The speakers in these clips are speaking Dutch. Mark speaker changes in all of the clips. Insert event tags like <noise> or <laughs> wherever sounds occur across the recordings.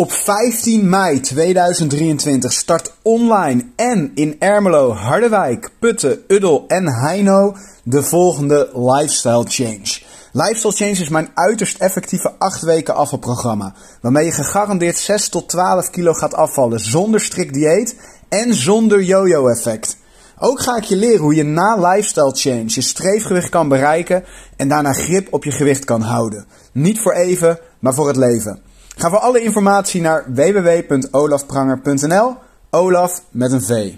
Speaker 1: Op 15 mei 2023 start online en in Ermelo, Harderwijk, Putten, Uddel en Heino de volgende Lifestyle Change. Lifestyle Change is mijn uiterst effectieve 8 weken afvalprogramma. Waarmee je gegarandeerd 6 tot 12 kilo gaat afvallen zonder strikt dieet en zonder yo-yo effect. Ook ga ik je leren hoe je na lifestyle change je streefgewicht kan bereiken en daarna grip op je gewicht kan houden. Niet voor even, maar voor het leven. Ga voor alle informatie naar www.olafpranger.nl. Olaf met een V.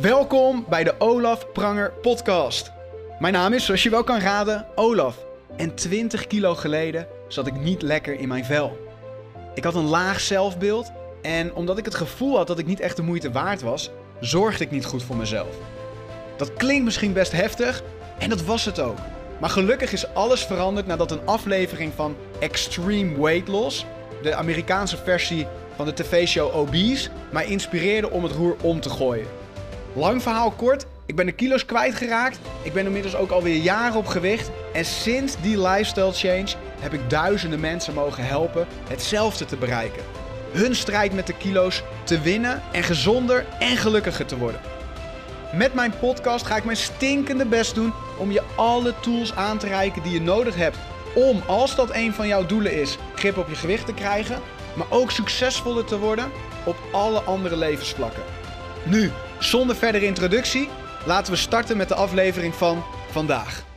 Speaker 1: Welkom bij de Olaf Pranger podcast. Mijn naam is, zoals je wel kan raden, Olaf. En 20 kilo geleden zat ik niet lekker in mijn vel. Ik had een laag zelfbeeld en omdat ik het gevoel had dat ik niet echt de moeite waard was, zorgde ik niet goed voor mezelf. Dat klinkt misschien best heftig en dat was het ook. Maar gelukkig is alles veranderd nadat een aflevering van Extreme Weight Loss, de Amerikaanse versie van de tv-show Obese, mij inspireerde om het roer om te gooien. Lang verhaal kort, ik ben de kilo's kwijtgeraakt. Ik ben inmiddels ook alweer jaren op gewicht. En sinds die lifestyle change heb ik duizenden mensen mogen helpen hetzelfde te bereiken. Hun strijd met de kilo's te winnen en gezonder en gelukkiger te worden. Met mijn podcast ga ik mijn stinkende best doen om je alle tools aan te reiken die je nodig hebt om, als dat een van jouw doelen is, grip op je gewicht te krijgen, maar ook succesvoller te worden op alle andere levensvlakken. Nu, zonder verdere introductie, laten we starten met de aflevering van vandaag.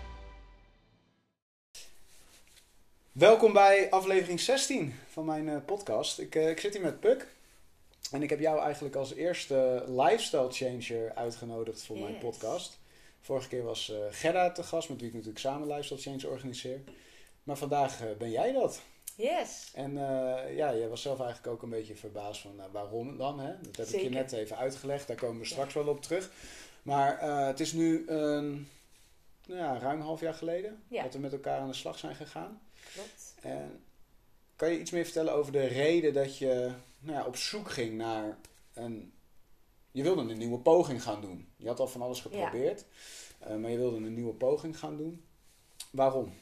Speaker 1: Welkom bij aflevering 16 van mijn uh, podcast. Ik, uh, ik zit hier met Puk. En ik heb jou eigenlijk als eerste lifestyle changer uitgenodigd voor yes. mijn podcast. Vorige keer was uh, Gerda te gast, met wie ik natuurlijk samen lifestyle change organiseer. Maar vandaag ben jij dat.
Speaker 2: Yes.
Speaker 1: En ja, jij was zelf eigenlijk ook een beetje verbaasd van waarom dan. Hè? Dat heb
Speaker 2: Zeker.
Speaker 1: ik je net even uitgelegd, daar komen we straks ja. wel op terug. Maar het is nu een nou ja, ruim een half jaar geleden
Speaker 2: ja.
Speaker 1: dat we met elkaar aan de slag zijn gegaan.
Speaker 2: Klopt.
Speaker 1: En kan je iets meer vertellen over de reden dat je nou ja, op zoek ging naar een. Je wilde een nieuwe poging gaan doen. Je had al van alles geprobeerd, ja. uh, maar je wilde een nieuwe poging gaan doen. Waarom?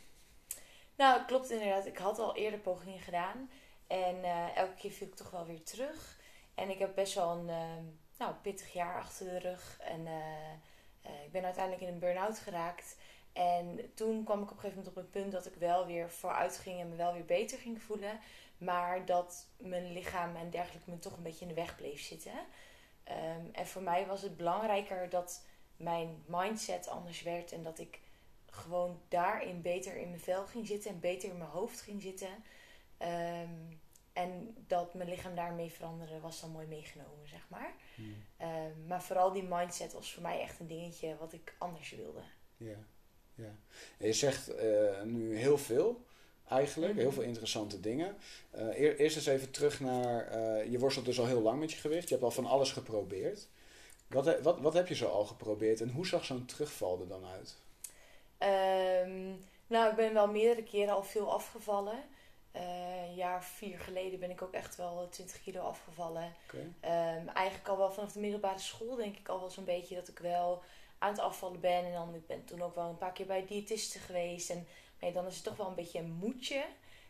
Speaker 2: Nou, klopt inderdaad. Ik had al eerder pogingen gedaan. En uh, elke keer viel ik toch wel weer terug. En ik heb best wel een uh, nou, pittig jaar achter de rug. En eh, ik ben uiteindelijk in een burn-out geraakt. En toen kwam ik op een gegeven moment op het punt dat ik wel weer vooruit ging en me wel weer beter ging voelen. Maar dat mijn lichaam en dergelijke me toch een beetje in de weg bleef zitten. Um, en voor mij was het belangrijker dat mijn mindset anders werd. En dat ik gewoon daarin beter in mijn vel ging zitten en beter in mijn hoofd ging zitten. Um, en dat mijn lichaam daarmee veranderde was dan mooi meegenomen, zeg maar.
Speaker 1: Hmm.
Speaker 2: Um, maar vooral die mindset was voor mij echt een dingetje wat ik anders wilde.
Speaker 1: Ja. Ja. En je zegt uh, nu heel veel, eigenlijk,
Speaker 2: Mhm.
Speaker 1: heel veel interessante dingen. Uh, eer, eerst eens even terug naar, uh, je worstelt dus al heel lang met je gewicht, je hebt al van alles geprobeerd. Wat, wat, wat heb je zo al geprobeerd en hoe zag zo'n terugval er dan uit?
Speaker 2: Um, nou, ik ben wel meerdere keren al veel afgevallen. Uh, een jaar vier geleden ben ik ook echt wel 20 kilo afgevallen.
Speaker 1: Okay.
Speaker 2: Um, eigenlijk al wel vanaf de middelbare school denk ik al wel zo'n beetje dat ik wel aan het afvallen ben. En dan ik ben toen ook wel een paar keer bij diëtisten geweest. En nee, dan is het toch wel een beetje een moedje.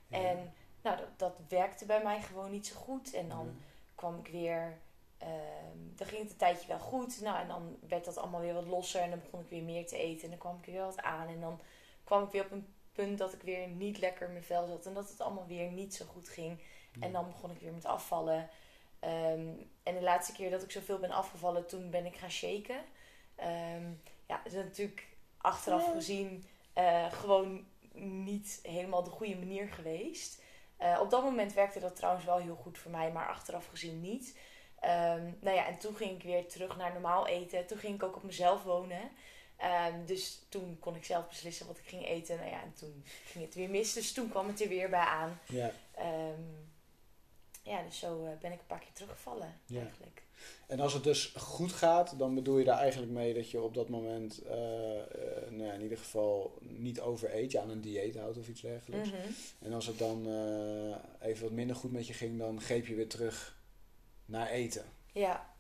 Speaker 1: Ja.
Speaker 2: En nou, dat, dat werkte bij mij gewoon niet zo goed. En dan kwam ik weer. Um, dan ging het een tijdje wel goed. Nou, en dan werd dat allemaal weer wat losser. En dan begon ik weer meer te eten. En dan kwam ik weer wat aan. En dan kwam ik weer op een punt dat ik weer niet lekker in mijn vel zat. En dat het allemaal weer niet zo goed ging. En dan begon ik weer met afvallen. Um, en de laatste keer dat ik zoveel ben afgevallen, toen ben ik gaan shaken. Um, ja, dat is natuurlijk achteraf gezien uh, gewoon niet helemaal de goede manier geweest. Uh, op dat moment werkte dat trouwens wel heel goed voor mij, maar achteraf gezien niet. Um, nou ja, en toen ging ik weer terug naar normaal eten. Toen ging ik ook op mezelf wonen. Um, dus toen kon ik zelf beslissen wat ik ging eten. Nou ja, en toen ging het weer mis. Dus toen kwam het er weer bij aan.
Speaker 1: Ja.
Speaker 2: Um, ja, dus zo uh, ben ik een paar keer teruggevallen
Speaker 1: Ja.
Speaker 2: eigenlijk.
Speaker 1: En als het dus goed gaat, dan bedoel je daar eigenlijk mee dat je op dat moment, uh, uh, nou ja, in ieder geval niet overeet, je aan een dieet houdt of iets dergelijks.
Speaker 2: Mm -hmm.
Speaker 1: En als het dan uh, even wat minder goed met je ging, dan greep je weer terug naar eten.
Speaker 2: Ja,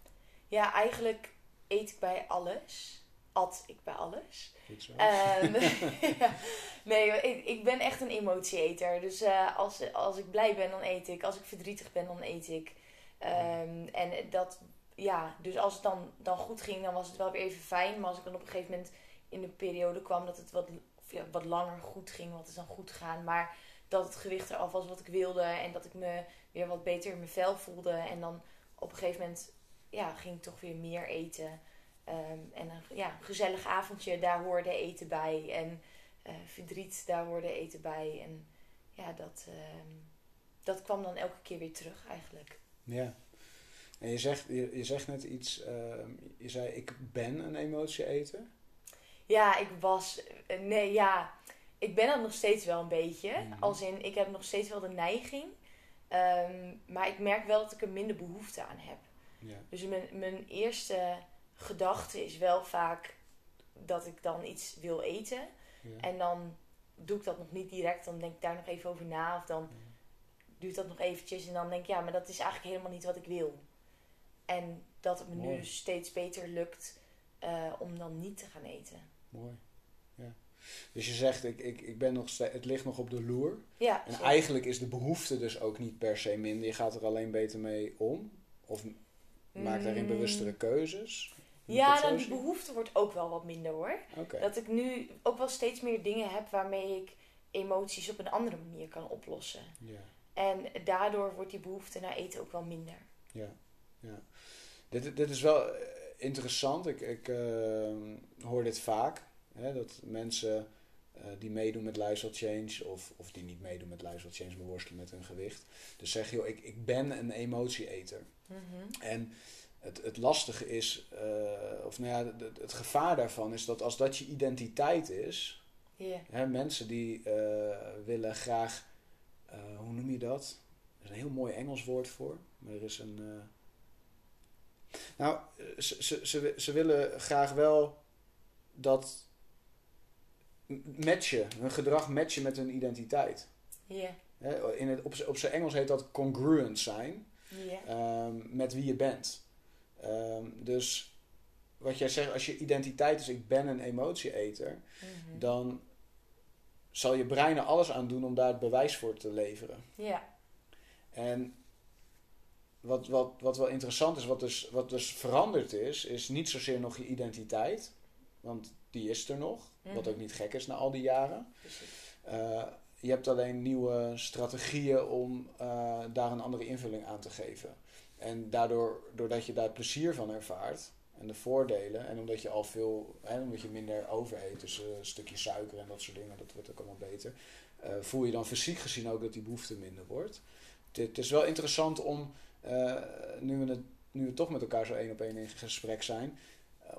Speaker 2: ja eigenlijk eet ik bij alles. at ik bij alles.
Speaker 1: Goed zo.
Speaker 2: Ehm, <laughs> <laughs> ja. Nee, ik, ik ben echt een emotieeter. Dus eh, als, als ik blij ben, dan eet ik. Als ik verdrietig ben, dan eet ik. Ehm, en dat, ja, dus als het dan, dan goed ging, dan was het wel weer even fijn. Maar als ik dan op een gegeven moment in een periode kwam dat het wat, ja, wat langer goed ging, wat is dan goed gegaan. Maar dat het gewicht eraf was wat ik wilde en dat ik me weer wat beter in mijn vel voelde. En dan op een gegeven moment ja, ging ik toch weer meer eten. Ehm, en een ja, gezellig avondje, daar hoorde eten bij. En eh, verdriet, daar hoorde eten bij. En ja, dat, ehm, dat kwam dan elke keer weer terug eigenlijk.
Speaker 1: Ja. En je zegt, je, je zegt net iets, ehm, je zei ik ben een emotieeter.
Speaker 2: Ja, ik was. eh, Nee, ja. Ik ben dat nog steeds wel een beetje.
Speaker 1: Mhm.
Speaker 2: Als in, ik heb nog steeds wel de neiging. Ehm, maar ik merk wel dat ik er minder behoefte aan heb.
Speaker 1: Ja.
Speaker 2: Dus mijn, mijn eerste gedachte is wel vaak dat ik dan iets wil eten.
Speaker 1: Ja.
Speaker 2: En dan doe ik dat nog niet direct. Dan denk ik daar nog even over na. Of dan duurt dat nog eventjes. En dan denk ik, ja, maar dat is eigenlijk helemaal niet wat ik wil. En dat het me
Speaker 1: Mooi.
Speaker 2: nu steeds beter lukt eh, om dan niet te gaan eten.
Speaker 1: Mooi. Ja. Dus je zegt, ik, ik, ik ben nog steeds, het ligt nog op de loer.
Speaker 2: Ja,
Speaker 1: En
Speaker 2: zeker.
Speaker 1: eigenlijk is de behoefte dus ook niet per se minder. Je gaat er alleen beter mee om. Of maak daarin
Speaker 2: Mm.
Speaker 1: bewustere keuzes. Moet
Speaker 2: Ja, dan die behoefte wordt ook wel wat minder hoor. Dat ik nu ook wel steeds meer dingen heb waarmee ik emoties op een andere manier kan oplossen.
Speaker 1: Ja.
Speaker 2: En daardoor wordt die behoefte naar eten ook wel minder.
Speaker 1: Ja, ja. Dit, dit is wel eh, interessant. Ik, ik eh, hoor dit vaak. Hè, dat mensen eh, die meedoen met lifestyle change of, of die niet meedoen met lifestyle change, maar worstelen met hun gewicht. Dus zeggen, joh, ik, ik ben een emotieeter. En het, het lastige is, of nou ja, het, het gevaar daarvan is dat als dat je identiteit is. Hè, mensen die willen graag, eh, hoe noem je dat? Er is een heel mooi Engels woord voor, maar er is een. eh, Nou, eh, ze, ze, ze, ze willen graag wel dat matchen, hun gedrag matchen met hun identiteit.
Speaker 2: Ja.
Speaker 1: In het, op, op zijn Engels heet dat congruent zijn ehm, met wie je bent. Ehm, dus wat jij zegt, als je identiteit is, ik ben een emotieeter,
Speaker 2: Mhm.
Speaker 1: dan zal je brein er alles aan doen om daar het bewijs voor te leveren.
Speaker 2: Ja.
Speaker 1: En wat, wat, wat wel interessant is, wat dus, wat dus veranderd is, is niet zozeer nog je identiteit, want die is er nog, wat
Speaker 2: Mhm.
Speaker 1: ook niet gek is na al die jaren. Eh, je hebt alleen nieuwe strategieën om eh, daar een andere invulling aan te geven. En daardoor, doordat je daar plezier van ervaart en de voordelen, en omdat je al veel, hè, omdat je minder overeet, dus eh, een stukje suiker en dat soort dingen, dat wordt ook allemaal beter, eh, voel je dan fysiek gezien ook dat die behoefte minder wordt. Het, is wel interessant om, eh, nu, we het, nu we toch met elkaar zo één op één in gesprek zijn,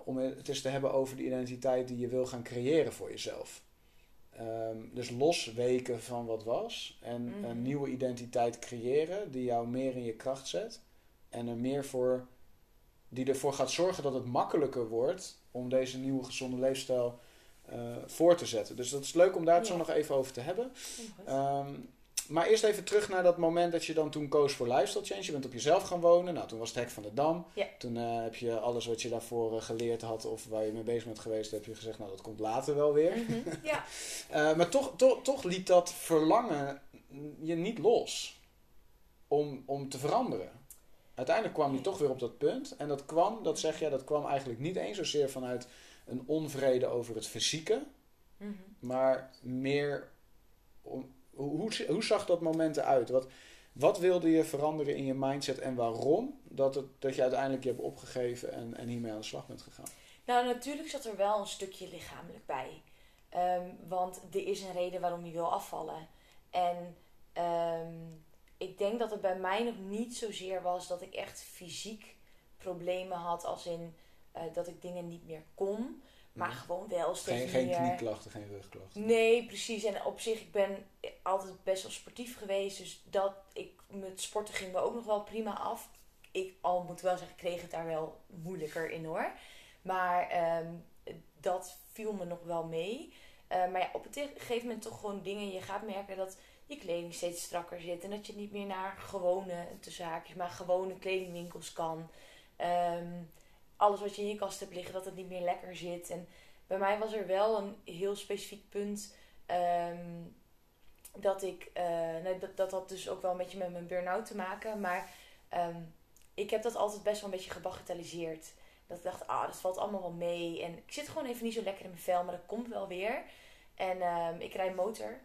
Speaker 1: om het eens te hebben over de identiteit die je wil gaan creëren voor jezelf. Ehm, dus losweken van wat was en
Speaker 2: Mhm.
Speaker 1: een nieuwe identiteit creëren die jou meer in je kracht zet en er meer voor, die ervoor gaat zorgen dat het makkelijker wordt om deze nieuwe gezonde leefstijl eh, voor te zetten. Dus dat is leuk om daar het zo nog even over te hebben. Ehm, maar eerst even terug naar dat moment dat je dan toen koos voor lifestyle change. Je bent op jezelf gaan wonen. Nou, toen was het hek van de Dam.
Speaker 2: Ja.
Speaker 1: Toen eh, heb je alles wat je daarvoor eh, geleerd had of waar je mee bezig bent geweest, heb je gezegd, nou dat komt later wel weer.
Speaker 2: Mhm. <laughs> Ja.
Speaker 1: Maar toch, toch, toch liet dat verlangen je niet los om, om te veranderen. Uiteindelijk kwam je toch weer op dat punt. En dat kwam, dat zeg jij, dat kwam eigenlijk niet eens zozeer vanuit een onvrede over het fysieke,
Speaker 2: Mhm.
Speaker 1: maar meer om, hoe, hoe, hoe zag dat moment eruit? Wat, wat wilde je veranderen in je mindset en waarom dat, het, dat je uiteindelijk je hebt opgegeven en, en hiermee aan de slag bent gegaan?
Speaker 2: Nou, natuurlijk zat er wel een stukje lichamelijk bij. Ehm, want er is een reden waarom je wil afvallen. En ehm, ik denk dat het bij mij nog niet zozeer was dat ik echt fysiek problemen had. Als in eh, dat ik dingen niet meer kon. Maar
Speaker 1: Mhm.
Speaker 2: gewoon wel steeds
Speaker 1: Geen, geen
Speaker 2: meer...
Speaker 1: knieklachten, geen rugklachten.
Speaker 2: Nee, precies. En op zich, ik ben altijd best wel sportief geweest. Dus dat ik met sporten ging me ook nog wel prima af. Ik al moet wel zeggen, ik kreeg het daar wel moeilijker in hoor. Maar ehm, dat viel me nog wel mee. Eh, maar ja, op een gegeven moment toch gewoon dingen. Je gaat merken dat je kleding steeds strakker zit. En dat je niet meer naar gewone, te zaakjes, maar gewone kledingwinkels kan. Ehm, alles wat je in je kast hebt liggen, dat het niet meer lekker zit. En bij mij was er wel een heel specifiek punt. ehm, dat ik, eh, nou, dat, dat had dus ook wel een beetje met mijn burn-out te maken. Maar ehm, ik heb dat altijd best wel een beetje gebagatelliseerd. Dat ik dacht, ah, dat valt allemaal wel mee. En ik zit gewoon even niet zo lekker in mijn vel, maar dat komt wel weer. En ik rijd motor.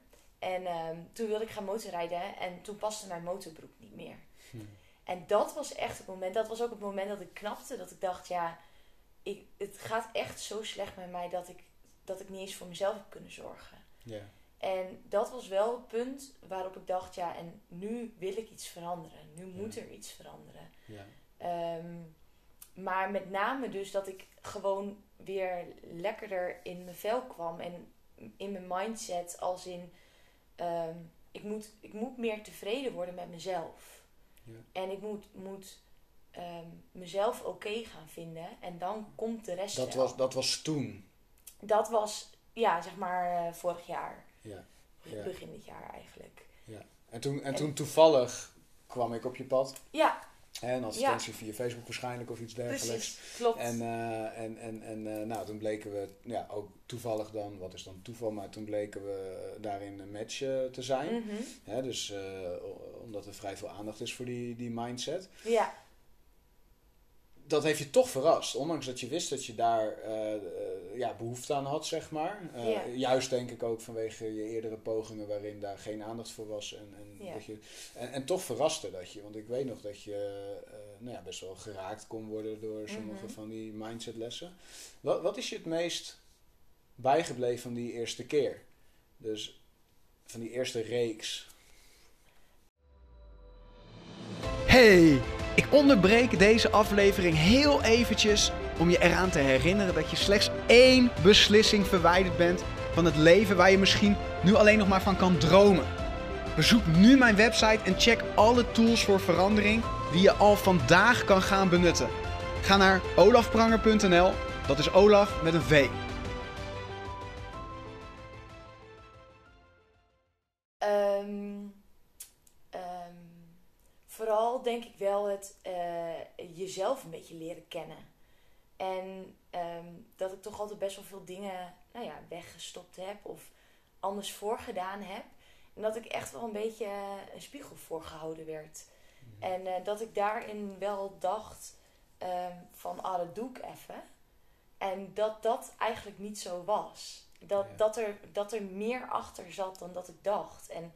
Speaker 2: En ehm, toen wilde ik gaan motorrijden en toen paste mijn motorbroek niet meer.
Speaker 1: Hm.
Speaker 2: En dat was echt het moment, dat was ook het moment dat ik knapte. Dat ik dacht, ja, ik, het gaat echt zo slecht met mij dat ik, dat ik niet eens voor mezelf heb kunnen zorgen. En dat was wel het punt waarop ik dacht, ja, en nu wil ik iets veranderen. Nu moet er iets veranderen. Ehm, maar met name dus dat ik gewoon weer lekkerder in mijn vel kwam. En in mijn mindset als in... ehm, ik, moet, ik moet meer tevreden worden met mezelf.
Speaker 1: Ja.
Speaker 2: En ik moet, moet ehm, mezelf oké gaan vinden. En dan komt de rest
Speaker 1: Dat,
Speaker 2: wel.
Speaker 1: was, dat was toen.
Speaker 2: Dat was, ja, zeg maar eh, vorig jaar.
Speaker 1: Ja. Ja.
Speaker 2: Begin dit jaar eigenlijk.
Speaker 1: En toen, en
Speaker 2: En-
Speaker 1: toen toevallig kwam ik op je pad.
Speaker 2: Ja,
Speaker 1: Een advertentie via Facebook waarschijnlijk of iets dergelijks.
Speaker 2: precies. Klopt.
Speaker 1: En, eh, en, en, en eh, nou, toen bleken we, ja, ook toevallig dan, wat is dan toeval, maar toen bleken we daarin een match eh, te zijn.
Speaker 2: Mhm.
Speaker 1: Hè, dus omdat er vrij veel aandacht is voor die, die mindset.
Speaker 2: Ja,
Speaker 1: Dat heeft je toch verrast, ondanks dat je wist dat je daar ja, behoefte aan had, zeg maar. Eh,
Speaker 2: Ja.
Speaker 1: Juist denk ik ook vanwege je eerdere pogingen waarin daar geen aandacht voor was. En, en,
Speaker 2: Ja.
Speaker 1: dat je, en, en toch verraste dat je, want ik weet nog dat je eh, nou ja, best wel geraakt kon worden door sommige
Speaker 2: Mhm.
Speaker 1: van die mindsetlessen. Wat, wat is je het meest bijgebleven van die eerste keer? Dus van die eerste reeks.
Speaker 3: Hey, ik onderbreek deze aflevering heel eventjes om je eraan te herinneren dat je slechts één beslissing verwijderd bent van het leven waar je misschien nu alleen nog maar van kan dromen. Bezoek nu mijn website en check alle tools voor verandering die je al vandaag kan gaan benutten. Ga naar olafpranger.nl, dat is Olaf met een V.
Speaker 2: Ehm, ehm, vooral denk ik wel het eh, jezelf een beetje leren kennen. En ehm, dat ik toch altijd best wel veel dingen nou ja, weggestopt heb of anders voorgedaan heb. En dat ik echt wel een beetje eh, een spiegel voorgehouden werd. En eh, dat ik daarin wel dacht ehm, van, ah, dat doe ik even. En dat dat eigenlijk niet zo was. Dat,
Speaker 1: Ja.
Speaker 2: dat, er, dat er meer achter zat dan dat ik dacht. En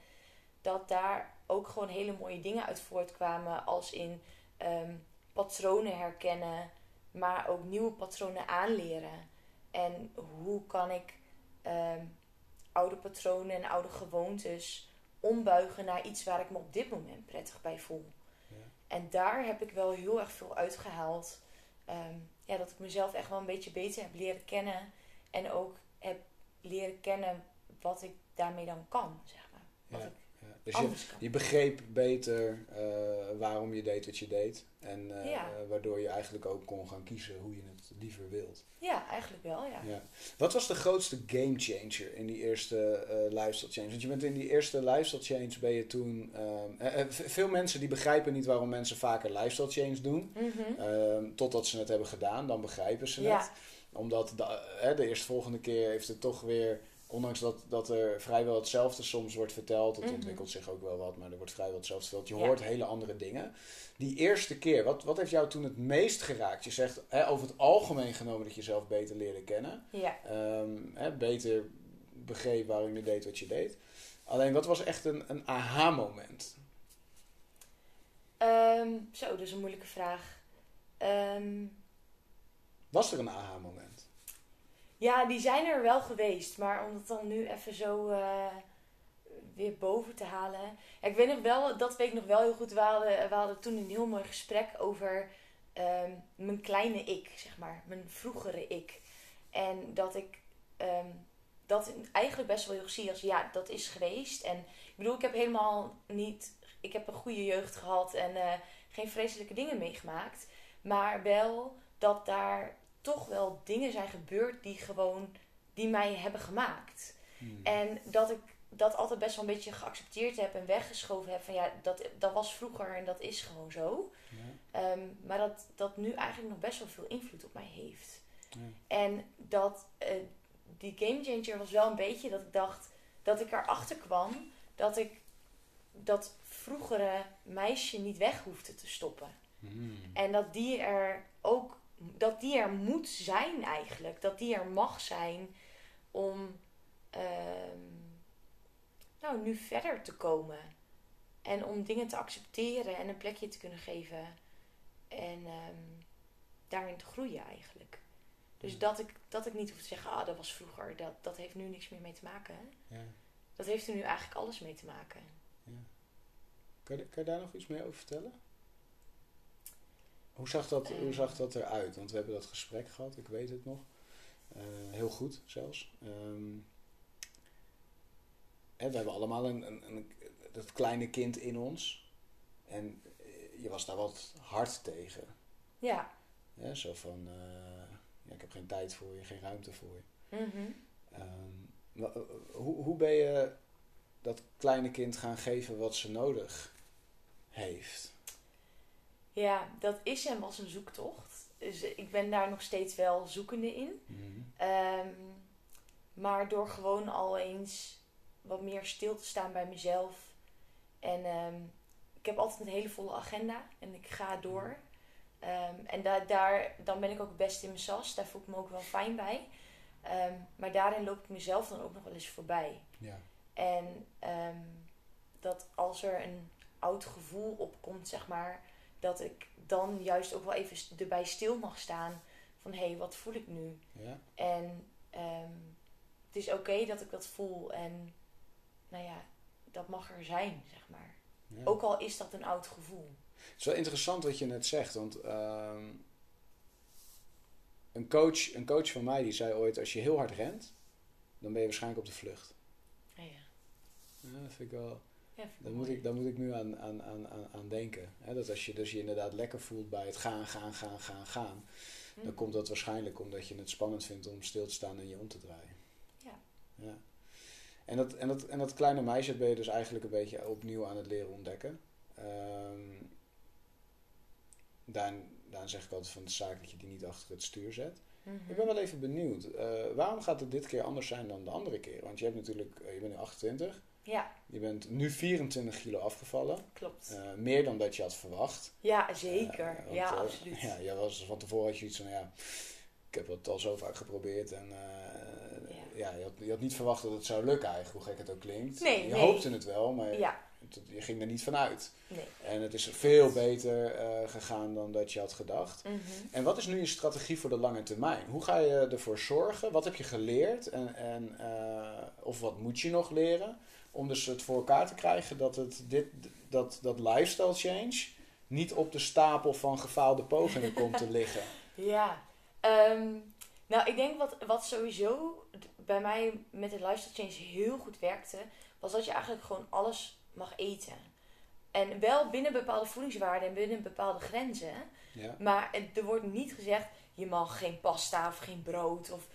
Speaker 2: dat daar ook gewoon hele mooie dingen uit voortkwamen. Als in ehm, patronen herkennen, maar ook nieuwe patronen aanleren. En hoe kan ik ehm, oude patronen en oude gewoontes ombuigen naar iets waar ik me op dit moment prettig bij voel.
Speaker 1: Ja.
Speaker 2: En daar heb ik wel heel erg veel uitgehaald. Ehm, ja, dat ik mezelf echt wel een beetje beter heb leren kennen. En ook heb leren kennen wat ik daarmee dan kan, zeg maar. Wat
Speaker 1: Ja.
Speaker 2: ik
Speaker 1: Ja. Dus je. Je begreep beter eh, waarom je deed wat je deed. En eh,
Speaker 2: Ja.
Speaker 1: waardoor je eigenlijk ook kon gaan kiezen hoe je het liever wilt.
Speaker 2: Ja, eigenlijk wel, ja.
Speaker 1: Ja. Wat was de grootste game changer in die eerste eh, lifestyle change? Want je bent in die eerste lifestyle change ben je toen... eh, eh, veel mensen die begrijpen niet waarom mensen vaker lifestyle change doen.
Speaker 2: Mhm.
Speaker 1: Ehm, totdat ze het hebben gedaan, dan begrijpen ze het. Omdat de, eh, de eerstvolgende keer heeft het toch weer... Ondanks dat, dat er vrijwel hetzelfde soms wordt verteld. Het
Speaker 2: Mhm.
Speaker 1: ontwikkelt zich ook wel wat, maar er wordt vrijwel hetzelfde verteld. Je
Speaker 2: Ja.
Speaker 1: hoort hele andere dingen. Die eerste keer, wat, wat heeft jou toen het meest geraakt? Je zegt hè, over het algemeen genomen dat je jezelf beter leerde kennen.
Speaker 2: Ja.
Speaker 1: Ehm, hè, beter begreep waarom je deed wat je deed. Alleen, wat was echt een, een aha-moment?
Speaker 2: Ehm, zo, dat is een moeilijke vraag. Ehm,
Speaker 1: Was er een aha-moment?
Speaker 2: Ja, die zijn er wel geweest. Maar om het dan nu even zo eh, weer boven te halen. Ik weet nog wel, dat weet ik nog wel heel goed. We hadden, we hadden toen een heel mooi gesprek over ehm, mijn kleine ik, zeg maar. Mijn vroegere ik. En dat ik ehm, dat eigenlijk best wel heel zie als ja, dat is geweest. En ik bedoel, ik heb helemaal niet. Ik heb een goede jeugd gehad en eh, geen vreselijke dingen meegemaakt. Maar wel dat daar toch wel dingen zijn gebeurd die gewoon die mij hebben gemaakt.
Speaker 1: Hmm.
Speaker 2: En dat ik dat altijd best wel een beetje geaccepteerd heb en weggeschoven heb van ja, dat, dat was vroeger en dat is gewoon zo.
Speaker 1: Ja.
Speaker 2: Ehm, maar dat dat nu eigenlijk nog best wel veel invloed op mij heeft.
Speaker 1: Ja.
Speaker 2: En dat eh, die game changer was wel een beetje dat ik dacht dat ik erachter kwam dat ik dat vroegere meisje niet weg hoefde te stoppen.
Speaker 1: Hmm.
Speaker 2: En dat die er ook, dat die er moet zijn eigenlijk. Dat die er mag zijn om ehm, nou, nu verder te komen. En om dingen te accepteren en een plekje te kunnen geven. En ehm, daarin te groeien eigenlijk. Dus
Speaker 1: Ja.
Speaker 2: dat ik, dat ik niet hoef te zeggen, ah, dat was vroeger. Dat, dat heeft nu niks meer mee te maken.
Speaker 1: Ja.
Speaker 2: Dat heeft er nu eigenlijk alles mee te maken.
Speaker 1: Kan, je, kan je daar nog iets meer over vertellen? Hoe zag, dat, hoe
Speaker 2: Eh.
Speaker 1: zag dat eruit? Want we hebben dat gesprek gehad, ik weet het nog. Eh, heel goed zelfs. Ehm, hè, we hebben allemaal een, een, een, dat kleine kind in ons. En eh, je was daar wat hard tegen.
Speaker 2: Ja.
Speaker 1: Hè? Zo van, ja, ik heb geen tijd voor je, geen ruimte voor je.
Speaker 2: Mhm.
Speaker 1: Ehm, eh, hoe, hoe ben je dat kleine kind gaan geven wat ze nodig heeft?
Speaker 2: Ja, dat is en was een zoektocht. Dus ik ben daar nog steeds wel zoekende in. Ehm, maar door gewoon al eens wat meer stil te staan bij mezelf. En ehm, ik heb altijd een hele volle agenda en ik ga door. Ehm, en da daar, dan ben ik ook het best in mijn sas. Daar voel ik me ook wel fijn bij. Maar daarin loop ik mezelf dan ook nog wel eens voorbij.
Speaker 1: Ja.
Speaker 2: En dat als er een oud gevoel opkomt, zeg maar, dat ik dan juist ook wel even erbij stil mag staan van hé, hey, wat voel ik nu?
Speaker 1: Ja.
Speaker 2: En ehm, het is oké dat ik dat voel en nou ja, dat mag er zijn, zeg maar.
Speaker 1: ja.
Speaker 2: Ook al is dat een oud gevoel.
Speaker 1: Het is wel interessant wat je net zegt, want ehm, een, coach, een coach van mij die zei ooit: als je heel hard rent, dan ben je waarschijnlijk op de vlucht.
Speaker 2: Ja, ja.
Speaker 1: Ja, dat vind ik wel. Daar moet ik, daar moet ik nu aan, aan, aan, aan- aan denken. Dat als je dus je inderdaad lekker voelt bij het gaan, gaan, gaan, gaan, gaan, dan
Speaker 2: Mhm.
Speaker 1: komt dat waarschijnlijk omdat je het spannend vindt om stil te staan en je om te draaien.
Speaker 2: Ja.
Speaker 1: ja. En, dat, en, dat, en dat kleine meisje ben je dus eigenlijk een beetje opnieuw aan het leren ontdekken. Daarin, daarin zeg ik altijd van de zaak dat je die niet achter het stuur zet.
Speaker 2: Mhm.
Speaker 1: Ik ben wel even benieuwd. eh, waarom gaat het dit keer anders zijn dan de andere keer? Want je hebt natuurlijk, eh, je bent nu 28.
Speaker 2: Ja,
Speaker 1: Je bent nu 24 kilo afgevallen.
Speaker 2: klopt.
Speaker 1: Eh, meer dan dat je had verwacht.
Speaker 2: ja, zeker.
Speaker 1: Eh, want,
Speaker 2: ja,
Speaker 1: eh,
Speaker 2: absoluut. <laughs>
Speaker 1: Ja, jij was van tevoren had je iets van ja, ik heb het al zo vaak geprobeerd en
Speaker 2: Ja.
Speaker 1: je, had, je had niet verwacht dat het zou lukken eigenlijk, hoe gek het ook klinkt.
Speaker 2: Nee,
Speaker 1: je
Speaker 2: nee.
Speaker 1: hoopte het wel, maar
Speaker 2: Ja,
Speaker 1: je ging er niet van uit.
Speaker 2: nee.
Speaker 1: En het is veel beter gegaan dan dat je had gedacht.
Speaker 2: Mhm.
Speaker 1: En wat is nu je strategie voor de lange termijn? Hoe ga je ervoor zorgen? Wat heb je geleerd? En, en, of wat moet je nog leren? Om dus het voor elkaar te krijgen dat het, dit, dat, dat lifestyle change niet op de stapel van gefaalde pogingen komt te <laughs> liggen.
Speaker 2: Ja, ehm, nou ik denk wat, wat sowieso bij mij met het lifestyle change heel goed werkte, was dat je eigenlijk gewoon alles mag eten. En wel binnen bepaalde voedingswaarden en binnen bepaalde grenzen.
Speaker 1: Ja,
Speaker 2: Maar er wordt niet gezegd, je mag geen pasta of geen brood. Of,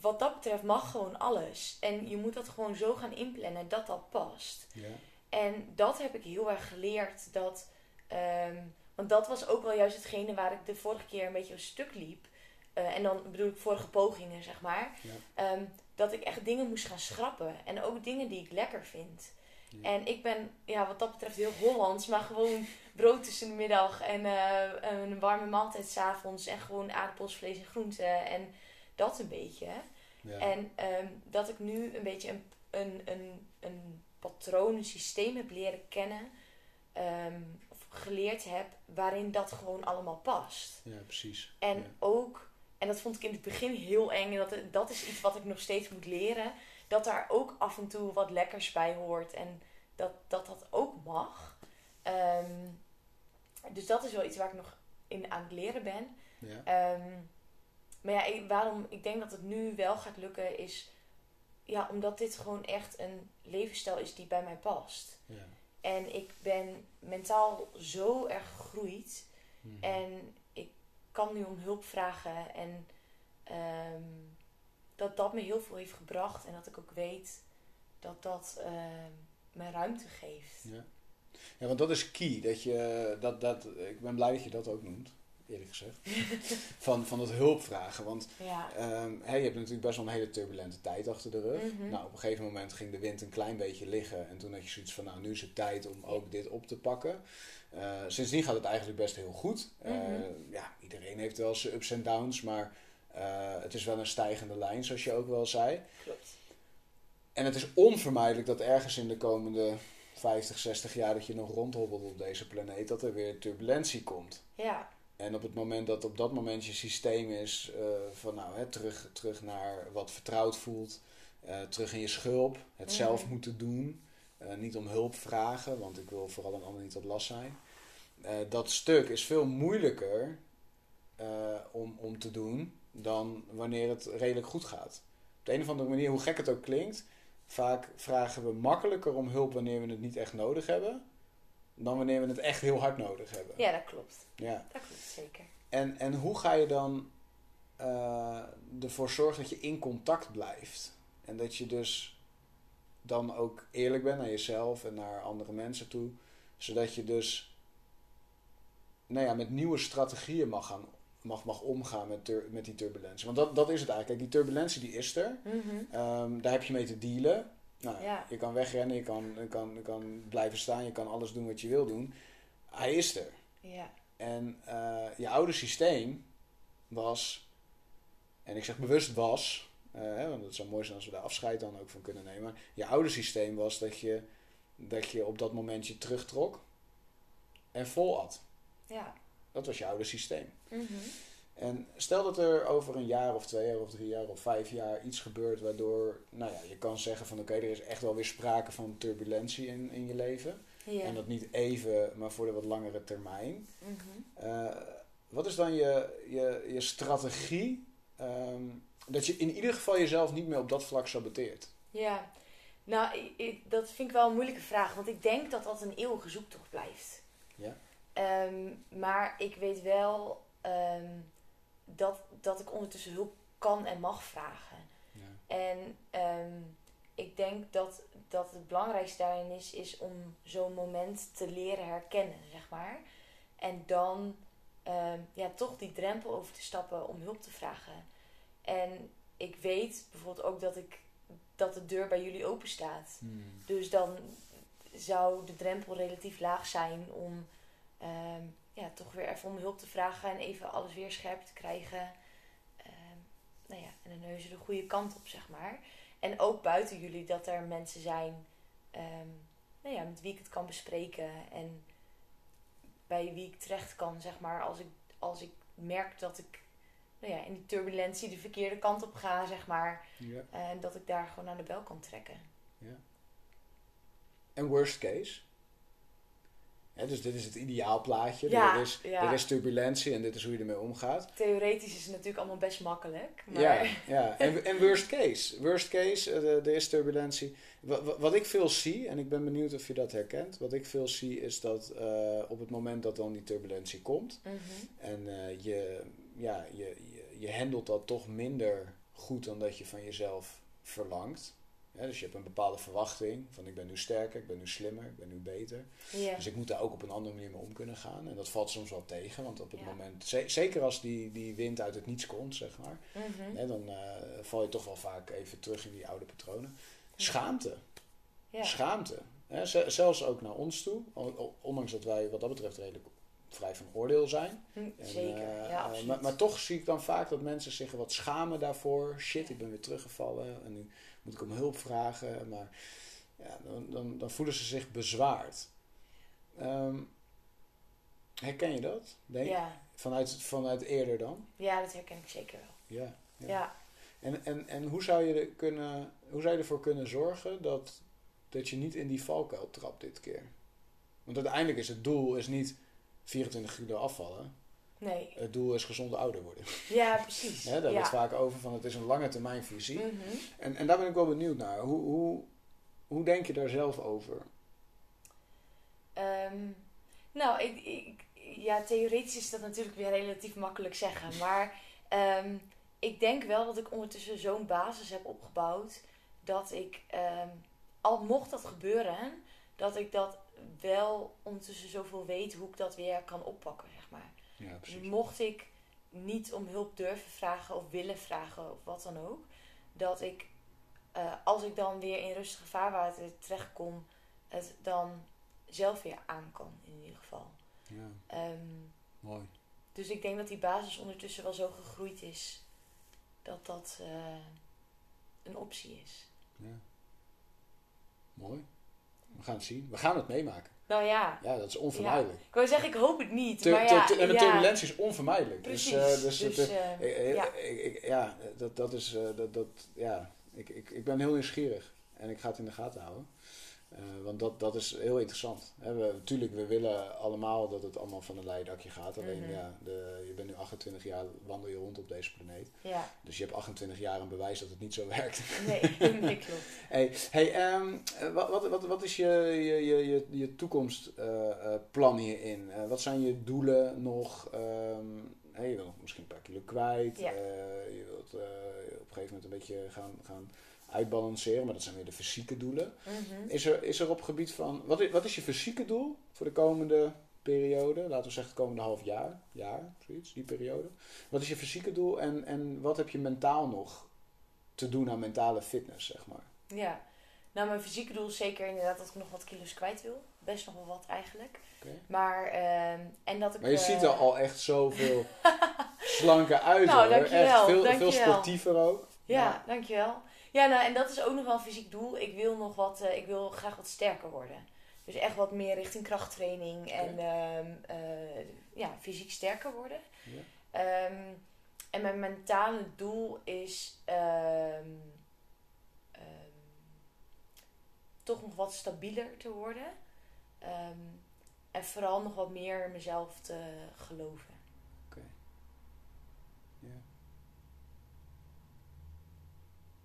Speaker 2: wat dat betreft mag gewoon alles. En je moet dat gewoon zo gaan inplannen dat dat past.
Speaker 1: ja,
Speaker 2: En dat heb ik heel erg geleerd. Dat, ehm, want dat was ook wel juist hetgene waar ik de vorige keer een beetje een stuk liep. Eh, en dan bedoel ik vorige pogingen, zeg maar.
Speaker 1: Ja.
Speaker 2: Ehm, dat ik echt dingen moest gaan schrappen. En ook dingen die ik lekker vind.
Speaker 1: Ja.
Speaker 2: En ik ben ja, wat dat betreft heel Hollands. Maar gewoon brood tussen de middag. En eh, een warme maaltijd s'avonds. En gewoon aardappels, vlees en groenten. En dat een beetje.
Speaker 1: ja.
Speaker 2: En ehm, dat ik nu een beetje een, een, een, een patroon, een systeem heb leren kennen. ehm, of geleerd heb waarin dat gewoon allemaal past.
Speaker 1: ja precies.
Speaker 2: En
Speaker 1: Ja.
Speaker 2: ook, en dat vond ik in het begin heel eng. En dat, dat is iets wat ik nog steeds moet leren. Dat daar ook af en toe wat lekkers bij hoort. En dat dat, dat ook mag. Ehm, dus dat is wel iets waar ik nog in aan het leren ben.
Speaker 1: Ja.
Speaker 2: Maar ja, ik, waarom ik denk dat het nu wel gaat lukken is... Ja, omdat dit gewoon echt een levensstijl is die bij mij past.
Speaker 1: Ja.
Speaker 2: En ik ben mentaal zo erg gegroeid.
Speaker 1: Mhm.
Speaker 2: En ik kan nu om hulp vragen. En ehm, dat dat me heel veel heeft gebracht. En dat ik ook weet dat dat uh, me ruimte geeft.
Speaker 1: Ja. ja, want dat is key. Dat je, dat, dat, ik ben blij dat je dat ook noemt eerlijk gezegd. <laughs> van, van het hulpvragen. Want
Speaker 2: ja.
Speaker 1: um, hey, je hebt natuurlijk best wel een hele turbulente tijd achter de rug.
Speaker 2: Mhm.
Speaker 1: Nou, op een gegeven moment ging de wind een klein beetje liggen. En toen had je zoiets van, nou, nu is het tijd om ook dit op te pakken. Uh, sindsdien gaat het eigenlijk best heel goed. Uh, Ja, iedereen heeft wel zijn ups en downs, maar uh, het is wel een stijgende lijn, zoals je ook wel zei.
Speaker 2: Klopt.
Speaker 1: En het is onvermijdelijk dat ergens in de komende 50, 60 jaar dat je nog rondhobbelt op deze planeet, dat er weer turbulentie komt.
Speaker 2: Ja.
Speaker 1: En op het moment dat op dat moment je systeem is uh, van nou, hè, terug, terug naar wat vertrouwd voelt, uh, terug in je schulp, het
Speaker 2: Mhm.
Speaker 1: zelf moeten doen, uh, niet om hulp vragen, want ik wil vooral een ander niet tot last zijn. dat stuk is veel moeilijker om, om te doen dan wanneer het redelijk goed gaat. Op de een of andere manier, hoe gek het ook klinkt, vaak vragen we makkelijker om hulp wanneer we het niet echt nodig hebben, dan wanneer we het echt heel hard nodig hebben.
Speaker 2: Ja, dat klopt.
Speaker 1: Ja.
Speaker 2: Dat klopt zeker.
Speaker 1: En, en hoe ga je dan uh, ervoor zorgen dat je in contact blijft? En dat je dus dan ook eerlijk bent naar jezelf en naar andere mensen toe. Zodat je dus nou ja, met nieuwe strategieën mag, gaan, mag, mag omgaan met, tur, met die turbulentie. Want dat, dat is het eigenlijk. Kijk, die turbulentie die is er.
Speaker 2: -hmm.
Speaker 1: um, daar heb je mee te dealen. Nou,
Speaker 2: ja.
Speaker 1: Je kan wegrennen, je kan, je, kan, je kan blijven staan, je kan alles doen wat je wil doen. Hij is er.
Speaker 2: Ja.
Speaker 1: En uh, je oude systeem was, en ik zeg bewust was, uh, hè, want het zou mooi zijn als we daar afscheid dan ook van kunnen nemen. Maar je oude systeem was dat je, dat je op dat moment je terugtrok en vol at.
Speaker 2: Ja.
Speaker 1: Dat was je oude systeem.
Speaker 2: Mm -hmm.
Speaker 1: En stel dat er over een jaar of twee jaar of drie jaar of vijf jaar iets gebeurt waardoor, nou ja, je kan zeggen van oké, okay, er is echt wel weer sprake van turbulentie in, in je leven.
Speaker 2: Ja.
Speaker 1: En dat niet even, maar voor de wat langere termijn.
Speaker 2: Mm -hmm.
Speaker 1: uh, wat is dan je, je, je strategie um, dat je in ieder geval jezelf niet meer op dat vlak saboteert?
Speaker 2: Ja, nou, ik, ik, dat vind ik wel een moeilijke vraag, want ik denk dat dat een eeuwige zoektocht blijft.
Speaker 1: Ja.
Speaker 2: Um, maar ik weet wel um, dat, dat ik ondertussen hulp kan en mag vragen.
Speaker 1: Ja.
Speaker 2: En um, ik denk dat, dat het belangrijkste daarin is, is om zo'n moment te leren herkennen, zeg maar. En dan um, ja, toch die drempel over te stappen om hulp te vragen. En ik weet bijvoorbeeld ook dat, ik, dat de deur bij jullie open staat.
Speaker 1: Hmm.
Speaker 2: Dus dan zou de drempel relatief laag zijn om um, ja, toch weer even om hulp te vragen en even alles weer scherp te krijgen. Um, nou ja, en dan neuzen de goede kant op, zeg maar. En ook buiten jullie dat er mensen zijn um, nou ja, met wie ik het kan bespreken en bij wie ik terecht kan, zeg maar, als ik, als ik merk dat ik nou ja, in die turbulentie de verkeerde kant op ga, zeg maar.
Speaker 1: Ja.
Speaker 2: En dat ik daar gewoon aan de bel kan trekken.
Speaker 1: Ja. En worst case? Dus dit is het ideaalplaatje.
Speaker 2: Ja,
Speaker 1: er, is,
Speaker 2: ja.
Speaker 1: er is turbulentie en dit is hoe je ermee omgaat.
Speaker 2: Theoretisch is het natuurlijk allemaal best makkelijk. Maar...
Speaker 1: Ja, ja. <laughs> En, en worst case. Worst case, uh, er is turbulentie. Wat, wat ik veel zie, en ik ben benieuwd of je dat herkent. Wat ik veel zie is dat uh, op het moment dat dan die turbulentie komt.
Speaker 2: Mm -hmm.
Speaker 1: En uh, je, ja, je, je, je handelt dat toch minder goed dan dat je van jezelf verlangt. Ja, dus je hebt een bepaalde verwachting van ik ben nu sterker, ik ben nu slimmer, ik ben nu beter.
Speaker 2: Yeah.
Speaker 1: Dus ik moet daar ook op een andere manier mee om kunnen gaan. En dat valt soms wel tegen, want op het
Speaker 2: Ja.
Speaker 1: moment, ze- zeker als die, die wind uit het niets komt, zeg maar,
Speaker 2: Mhm.
Speaker 1: hè, dan eh, val je toch wel vaak even terug in die oude patronen. Schaamte,
Speaker 2: Ja.
Speaker 1: schaamte. Hè, zelfs ook naar ons toe, on- on- ondanks dat wij wat dat betreft redelijk vrij van oordeel zijn.
Speaker 2: Hm,
Speaker 1: En,
Speaker 2: Zeker,
Speaker 1: eh,
Speaker 2: ja,
Speaker 1: maar, maar toch zie ik dan vaak dat mensen zich wat schamen daarvoor. Shit, ik ben weer teruggevallen en nu moet ik om hulp vragen. Maar ja, dan, dan, dan voelen ze zich bezwaard. Ehm, herken je dat? Denk,
Speaker 2: ja.
Speaker 1: vanuit, vanuit eerder dan?
Speaker 2: ja, dat herken ik zeker wel.
Speaker 1: Ja. ja.
Speaker 2: Ja.
Speaker 1: En, en, en hoe, zou je er kunnen, hoe zou je ervoor kunnen zorgen dat, dat je niet in die valkuil trapt dit keer? Want uiteindelijk is het doel is niet 24 kilo afvallen.
Speaker 2: Nee.
Speaker 1: Het doel is gezonde ouder worden.
Speaker 2: Ja, precies. <laughs>
Speaker 1: Hè, daar
Speaker 2: ja.
Speaker 1: wordt vaak over van het is een lange termijn visie.
Speaker 2: Mhm.
Speaker 1: En, en daar ben ik wel benieuwd naar. Hoe, hoe, hoe denk je daar zelf over?
Speaker 2: Ehm, nou, ik, ik, ja, theoretisch is dat natuurlijk weer relatief makkelijk zeggen. Maar ehm, ik denk wel dat ik ondertussen zo'n basis heb opgebouwd dat ik ehm, al mocht dat gebeuren, dat ik dat wel ondertussen zoveel weet hoe ik dat weer kan oppakken.
Speaker 1: Ja, precies.
Speaker 2: mocht ik niet om hulp durven vragen of willen vragen of wat dan ook, dat ik eh, als ik dan weer in rustige vaarwater terechtkom, het dan zelf weer aan kan in ieder geval.
Speaker 1: Ja,
Speaker 2: Ehm,
Speaker 1: mooi.
Speaker 2: dus ik denk dat die basis ondertussen wel zo gegroeid is dat dat eh, een optie is.
Speaker 1: Ja. Mooi. We gaan het zien. We gaan het meemaken.
Speaker 2: Nou ja,
Speaker 1: Ja, dat is onvermijdelijk.
Speaker 2: ik wou zeggen, ik hoop het niet. Maar ja,
Speaker 1: en de turbulentie is onvermijdelijk.
Speaker 2: Precies.
Speaker 1: Dus, eh, dus,
Speaker 2: Dus,
Speaker 1: het,
Speaker 2: eh,
Speaker 1: eh,
Speaker 2: ja.
Speaker 1: ik- ik- ja, dat, dat is. dat, dat, ja, ik, ik, ik ben heel nieuwsgierig. En ik ga het in de gaten houden. Eh, want dat, dat is heel interessant. Hè, we, natuurlijk, we willen allemaal dat het allemaal van een leien dakje gaat. Alleen
Speaker 2: Mhm.
Speaker 1: ja, de, je bent nu 28 jaar, wandel je rond op deze planeet.
Speaker 2: ja,
Speaker 1: Dus je hebt 28 jaar een bewijs dat het niet zo werkt.
Speaker 2: nee, <laughs> <laughs> nee, klopt.
Speaker 1: Hey, hey ehm, eh, wat, wat, wat, wat is je, je, je, je, je toekomstplan hierin? Eh, wat zijn je doelen nog? Ehm, hey, je wil misschien een paar kilo kwijt.
Speaker 2: Ja.
Speaker 1: Je wilt op een gegeven moment een beetje gaan, gaan uitbalanceren. Maar dat zijn weer de fysieke doelen.
Speaker 2: Mhm.
Speaker 1: Is er, is er op gebied van... Wat is, wat is je fysieke doel voor de komende periode? Laten we zeggen het komende half jaar. Jaar, zoiets, die periode. Wat is je fysieke doel en, en wat heb je mentaal nog te doen aan mentale fitness, zeg maar?
Speaker 2: Ja, nou mijn fysieke doel is zeker inderdaad dat ik nog wat kilo's kwijt wil. Best nog wel wat eigenlijk.
Speaker 1: Oké.
Speaker 2: Maar, ehm, en dat ik...
Speaker 1: Maar je
Speaker 2: eh,
Speaker 1: ziet er al echt zoveel <laughs> slanker uit
Speaker 2: Nou,
Speaker 1: hoor. Echt veel, veel sportiever ook.
Speaker 2: Ja, dankjewel. Ja, nou, en dat is ook nog wel een fysiek doel. Ik wil nog wat, eh, ik wil graag wat sterker worden. Dus echt wat meer richting krachttraining en ehm, eh, ja, fysiek sterker worden.
Speaker 1: Ja.
Speaker 2: Ehm, en mijn mentale doel is ehm, toch nog wat stabieler te worden. En vooral nog wat meer in mezelf te geloven.
Speaker 1: Ja.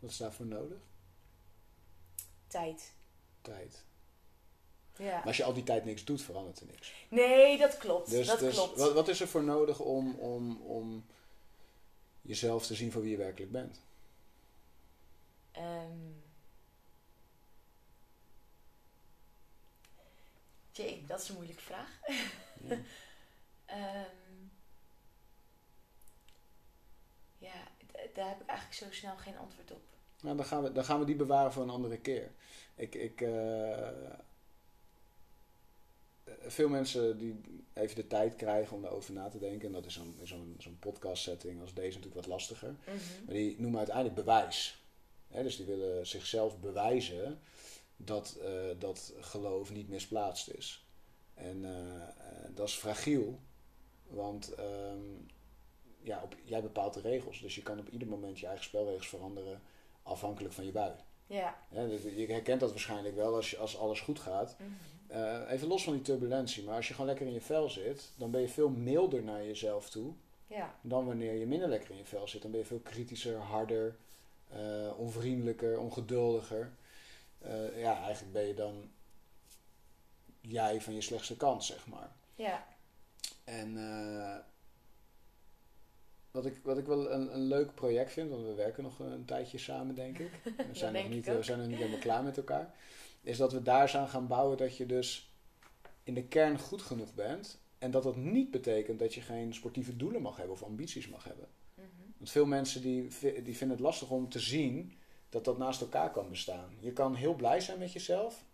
Speaker 1: Wat is daarvoor nodig?
Speaker 2: Tijd.
Speaker 1: Tijd.
Speaker 2: Ja.
Speaker 1: Maar als je al die tijd niks doet, verandert er niks.
Speaker 2: Nee, dat klopt.
Speaker 1: Dus,
Speaker 2: dat
Speaker 1: dus
Speaker 2: klopt.
Speaker 1: Wat, wat is er voor nodig om, om, om jezelf te zien voor wie je werkelijk bent?
Speaker 2: Ehm Jee, dat is een moeilijke vraag. <laughs>
Speaker 1: Ja.
Speaker 2: Ehm, ja, daar heb ik eigenlijk zo snel geen antwoord op.
Speaker 1: Nou, dan gaan, we, dan gaan we die bewaren voor een andere keer. Ik, ik, eh, veel mensen die even de tijd krijgen om erover na te denken. En dat is zo'n zo'n zo'n podcast setting als deze natuurlijk wat lastiger. Maar die noemen uiteindelijk bewijs. Dus die willen zichzelf bewijzen dat, eh, dat geloof niet misplaatst is. En eh, dat is fragiel. Want ehm, ja, op, jij bepaalt de regels. Dus je kan op ieder moment je eigen spelregels veranderen afhankelijk van je bui.
Speaker 2: Ja.
Speaker 1: Dus je herkent dat waarschijnlijk wel als, je, als alles goed gaat.
Speaker 2: Mhm.
Speaker 1: Eh, even los van die turbulentie, maar als je gewoon lekker in je vel zit, dan ben je veel milder naar jezelf toe
Speaker 2: Ja.
Speaker 1: dan wanneer je minder lekker in je vel zit. Dan ben je veel kritischer, harder, eh, onvriendelijker, ongeduldiger. Eh, ja, eigenlijk ben je dan jij van je slechtste kant, zeg maar.
Speaker 2: Ja.
Speaker 1: En wat, ik, wat ik wel een, een leuk project vind, want we werken nog een tijdje samen, denk ik. <laughs> We zijn, nog niet, we zijn nog niet helemaal klaar met elkaar. Is dat we daar aan gaan bouwen dat je dus in de kern goed genoeg bent. En dat dat niet betekent dat je geen sportieve doelen mag hebben of ambities mag hebben.
Speaker 2: Mhm.
Speaker 1: Want veel mensen die, die vinden het lastig om te zien dat dat naast elkaar kan bestaan. Je kan heel blij zijn met jezelf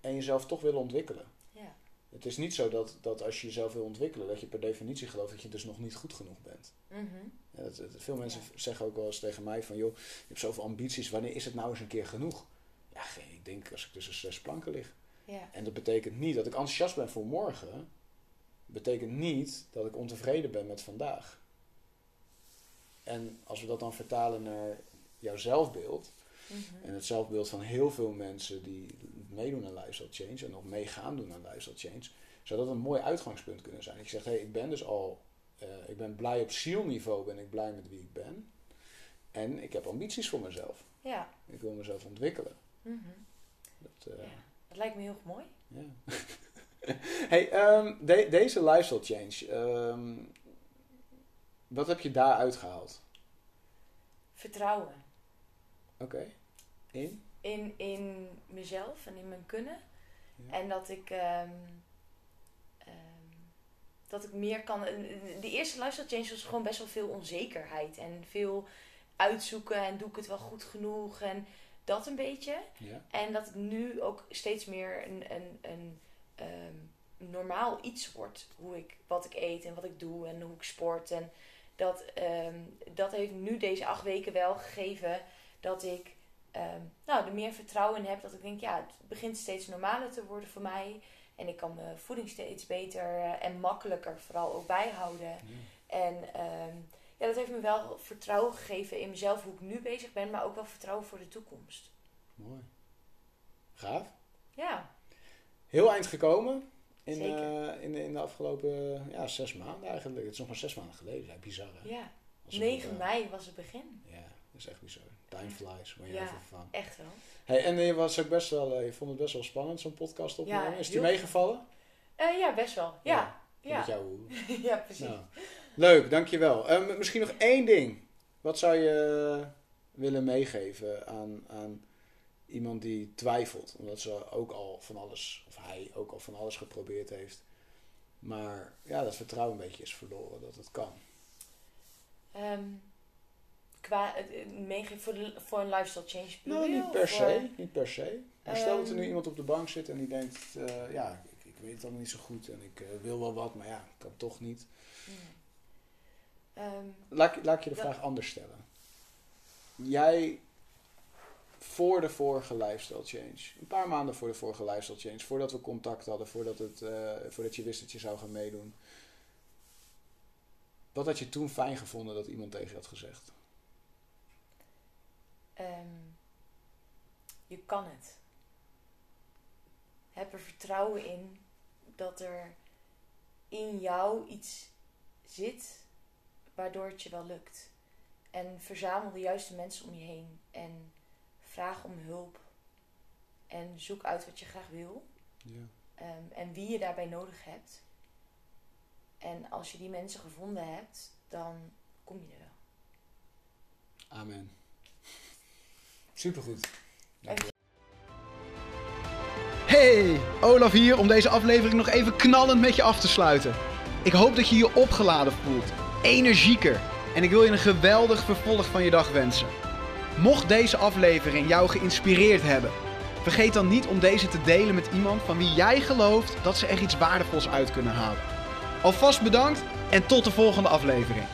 Speaker 1: en jezelf toch willen ontwikkelen. Het is niet zo dat, dat als je jezelf wil ontwikkelen, dat je per definitie gelooft dat je dus nog niet goed genoeg bent.
Speaker 2: Mhm.
Speaker 1: Ja, dat, dat- veel mensen
Speaker 2: Ja.
Speaker 1: zeggen ook wel eens tegen mij van, joh, je hebt zoveel ambities, wanneer is het nou eens een keer genoeg? Ja, geen, ik denk als ik tussen zes planken lig.
Speaker 2: Ja.
Speaker 1: En dat betekent niet dat ik enthousiast ben voor morgen. Betekent niet dat ik ontevreden ben met vandaag. En als we dat dan vertalen naar jouw zelfbeeld.
Speaker 2: Mhm.
Speaker 1: En het zelfbeeld van heel veel mensen die meedoen aan lifestyle change. En nog mee gaan doen aan lifestyle change. Zou dat een mooi uitgangspunt kunnen zijn. Zegt, hé, hey, ik ben dus al... eh, ik ben blij op zielniveau, ben ik blij met wie ik ben. En ik heb ambities voor mezelf.
Speaker 2: Ja.
Speaker 1: Ik wil mezelf ontwikkelen.
Speaker 2: Mhm.
Speaker 1: Dat, eh,
Speaker 2: ja. Dat lijkt me heel mooi.
Speaker 1: Ja. <laughs> hey, ehm, de- deze lifestyle change, ehm, wat heb je daar uitgehaald?
Speaker 2: Vertrouwen.
Speaker 1: Oké. In?
Speaker 2: in, in mezelf en in mijn kunnen.
Speaker 1: Ja.
Speaker 2: En dat ik, ehm, ehm, dat ik meer kan. De eerste lifestyle change was gewoon best wel veel onzekerheid. En veel uitzoeken en doe ik het wel goed genoeg. En dat een beetje.
Speaker 1: Ja.
Speaker 2: En dat het nu ook steeds meer een, een, een ehm, normaal iets wordt. Hoe ik, wat ik eet en wat ik doe en hoe ik sport. En dat, dat heeft nu deze acht weken wel gegeven dat ik ehm, nou, er meer vertrouwen in heb. Dat ik denk, ja, het begint steeds normaler te worden voor mij. En ik kan mijn voeding steeds beter eh, en makkelijker vooral ook bijhouden. En ehm, ja, dat heeft me wel vertrouwen gegeven in mezelf, hoe ik nu bezig ben, maar ook wel vertrouwen voor de toekomst.
Speaker 1: Mooi. Gaaf.
Speaker 2: Ja,
Speaker 1: Heel eind gekomen. In, eh, in, de- in de afgelopen ja, zes maanden eigenlijk. Het is nog maar zes maanden geleden. Ja, bizar hè?
Speaker 2: ja.
Speaker 1: Alsof
Speaker 2: 9
Speaker 1: het, eh,
Speaker 2: mei was het begin.
Speaker 1: Ja, dat is echt bizar. Time flies, maar je
Speaker 2: Ja.
Speaker 1: even van.
Speaker 2: Echt wel.
Speaker 1: Hey, en je, was ook best wel, eh, je vond het best wel spannend, zo'n podcast opnemen.
Speaker 2: Ja,
Speaker 1: is die meegevallen?
Speaker 2: Eh, ja, best wel. Ja, ja.
Speaker 1: Met jou. <laughs>
Speaker 2: Ja, precies.
Speaker 1: Nou, leuk, dankjewel. Um, misschien nog één ding. Wat zou je eh, willen meegeven aan, aan iemand die twijfelt? Omdat ze ook al van alles, of hij ook al van alles geprobeerd heeft. Maar ja, dat vertrouwen een beetje is verloren dat het kan.
Speaker 2: Ehm, qua meegeven voor, de- voor een lifestyle change
Speaker 1: Nou, niet per se. Niet per se. Maar stel dat er nu
Speaker 2: Ehm.
Speaker 1: iemand op de bank zit en die denkt, eh, ja, ik, ik weet het allemaal niet zo goed en ik eh, wil wel wat, maar ja, kan toch niet.
Speaker 2: nee. Ehm,
Speaker 1: Laat, ik- laat ik je de vraag anders stellen. Jij, voor de vorige lifestyle change, een paar maanden voor de vorige lifestyle change, voordat we contact hadden, voordat, het, eh, voordat je wist dat je zou gaan meedoen, wat had je toen fijn gevonden dat iemand tegen je had gezegd?
Speaker 2: Ehm, je kan het. Heb er vertrouwen in dat er in jou iets zit waardoor het je wel lukt. En verzamel de juiste mensen om je heen. En vraag om hulp. En zoek uit wat je graag wil.
Speaker 1: Ja.
Speaker 2: Ehm, en wie je daarbij nodig hebt. En als je die mensen gevonden hebt, dan kom je er wel.
Speaker 1: Amen. Supergoed.
Speaker 2: Dank je.
Speaker 3: Hey, Olaf hier om deze aflevering nog even knallend met je af te sluiten. Ik hoop dat je je opgeladen voelt, energieker en ik wil je een geweldig vervolg van je dag wensen. Mocht deze aflevering jou geïnspireerd hebben, vergeet dan niet om deze te delen met iemand van wie jij gelooft dat ze er iets waardevols uit kunnen halen. Alvast bedankt en tot de volgende aflevering.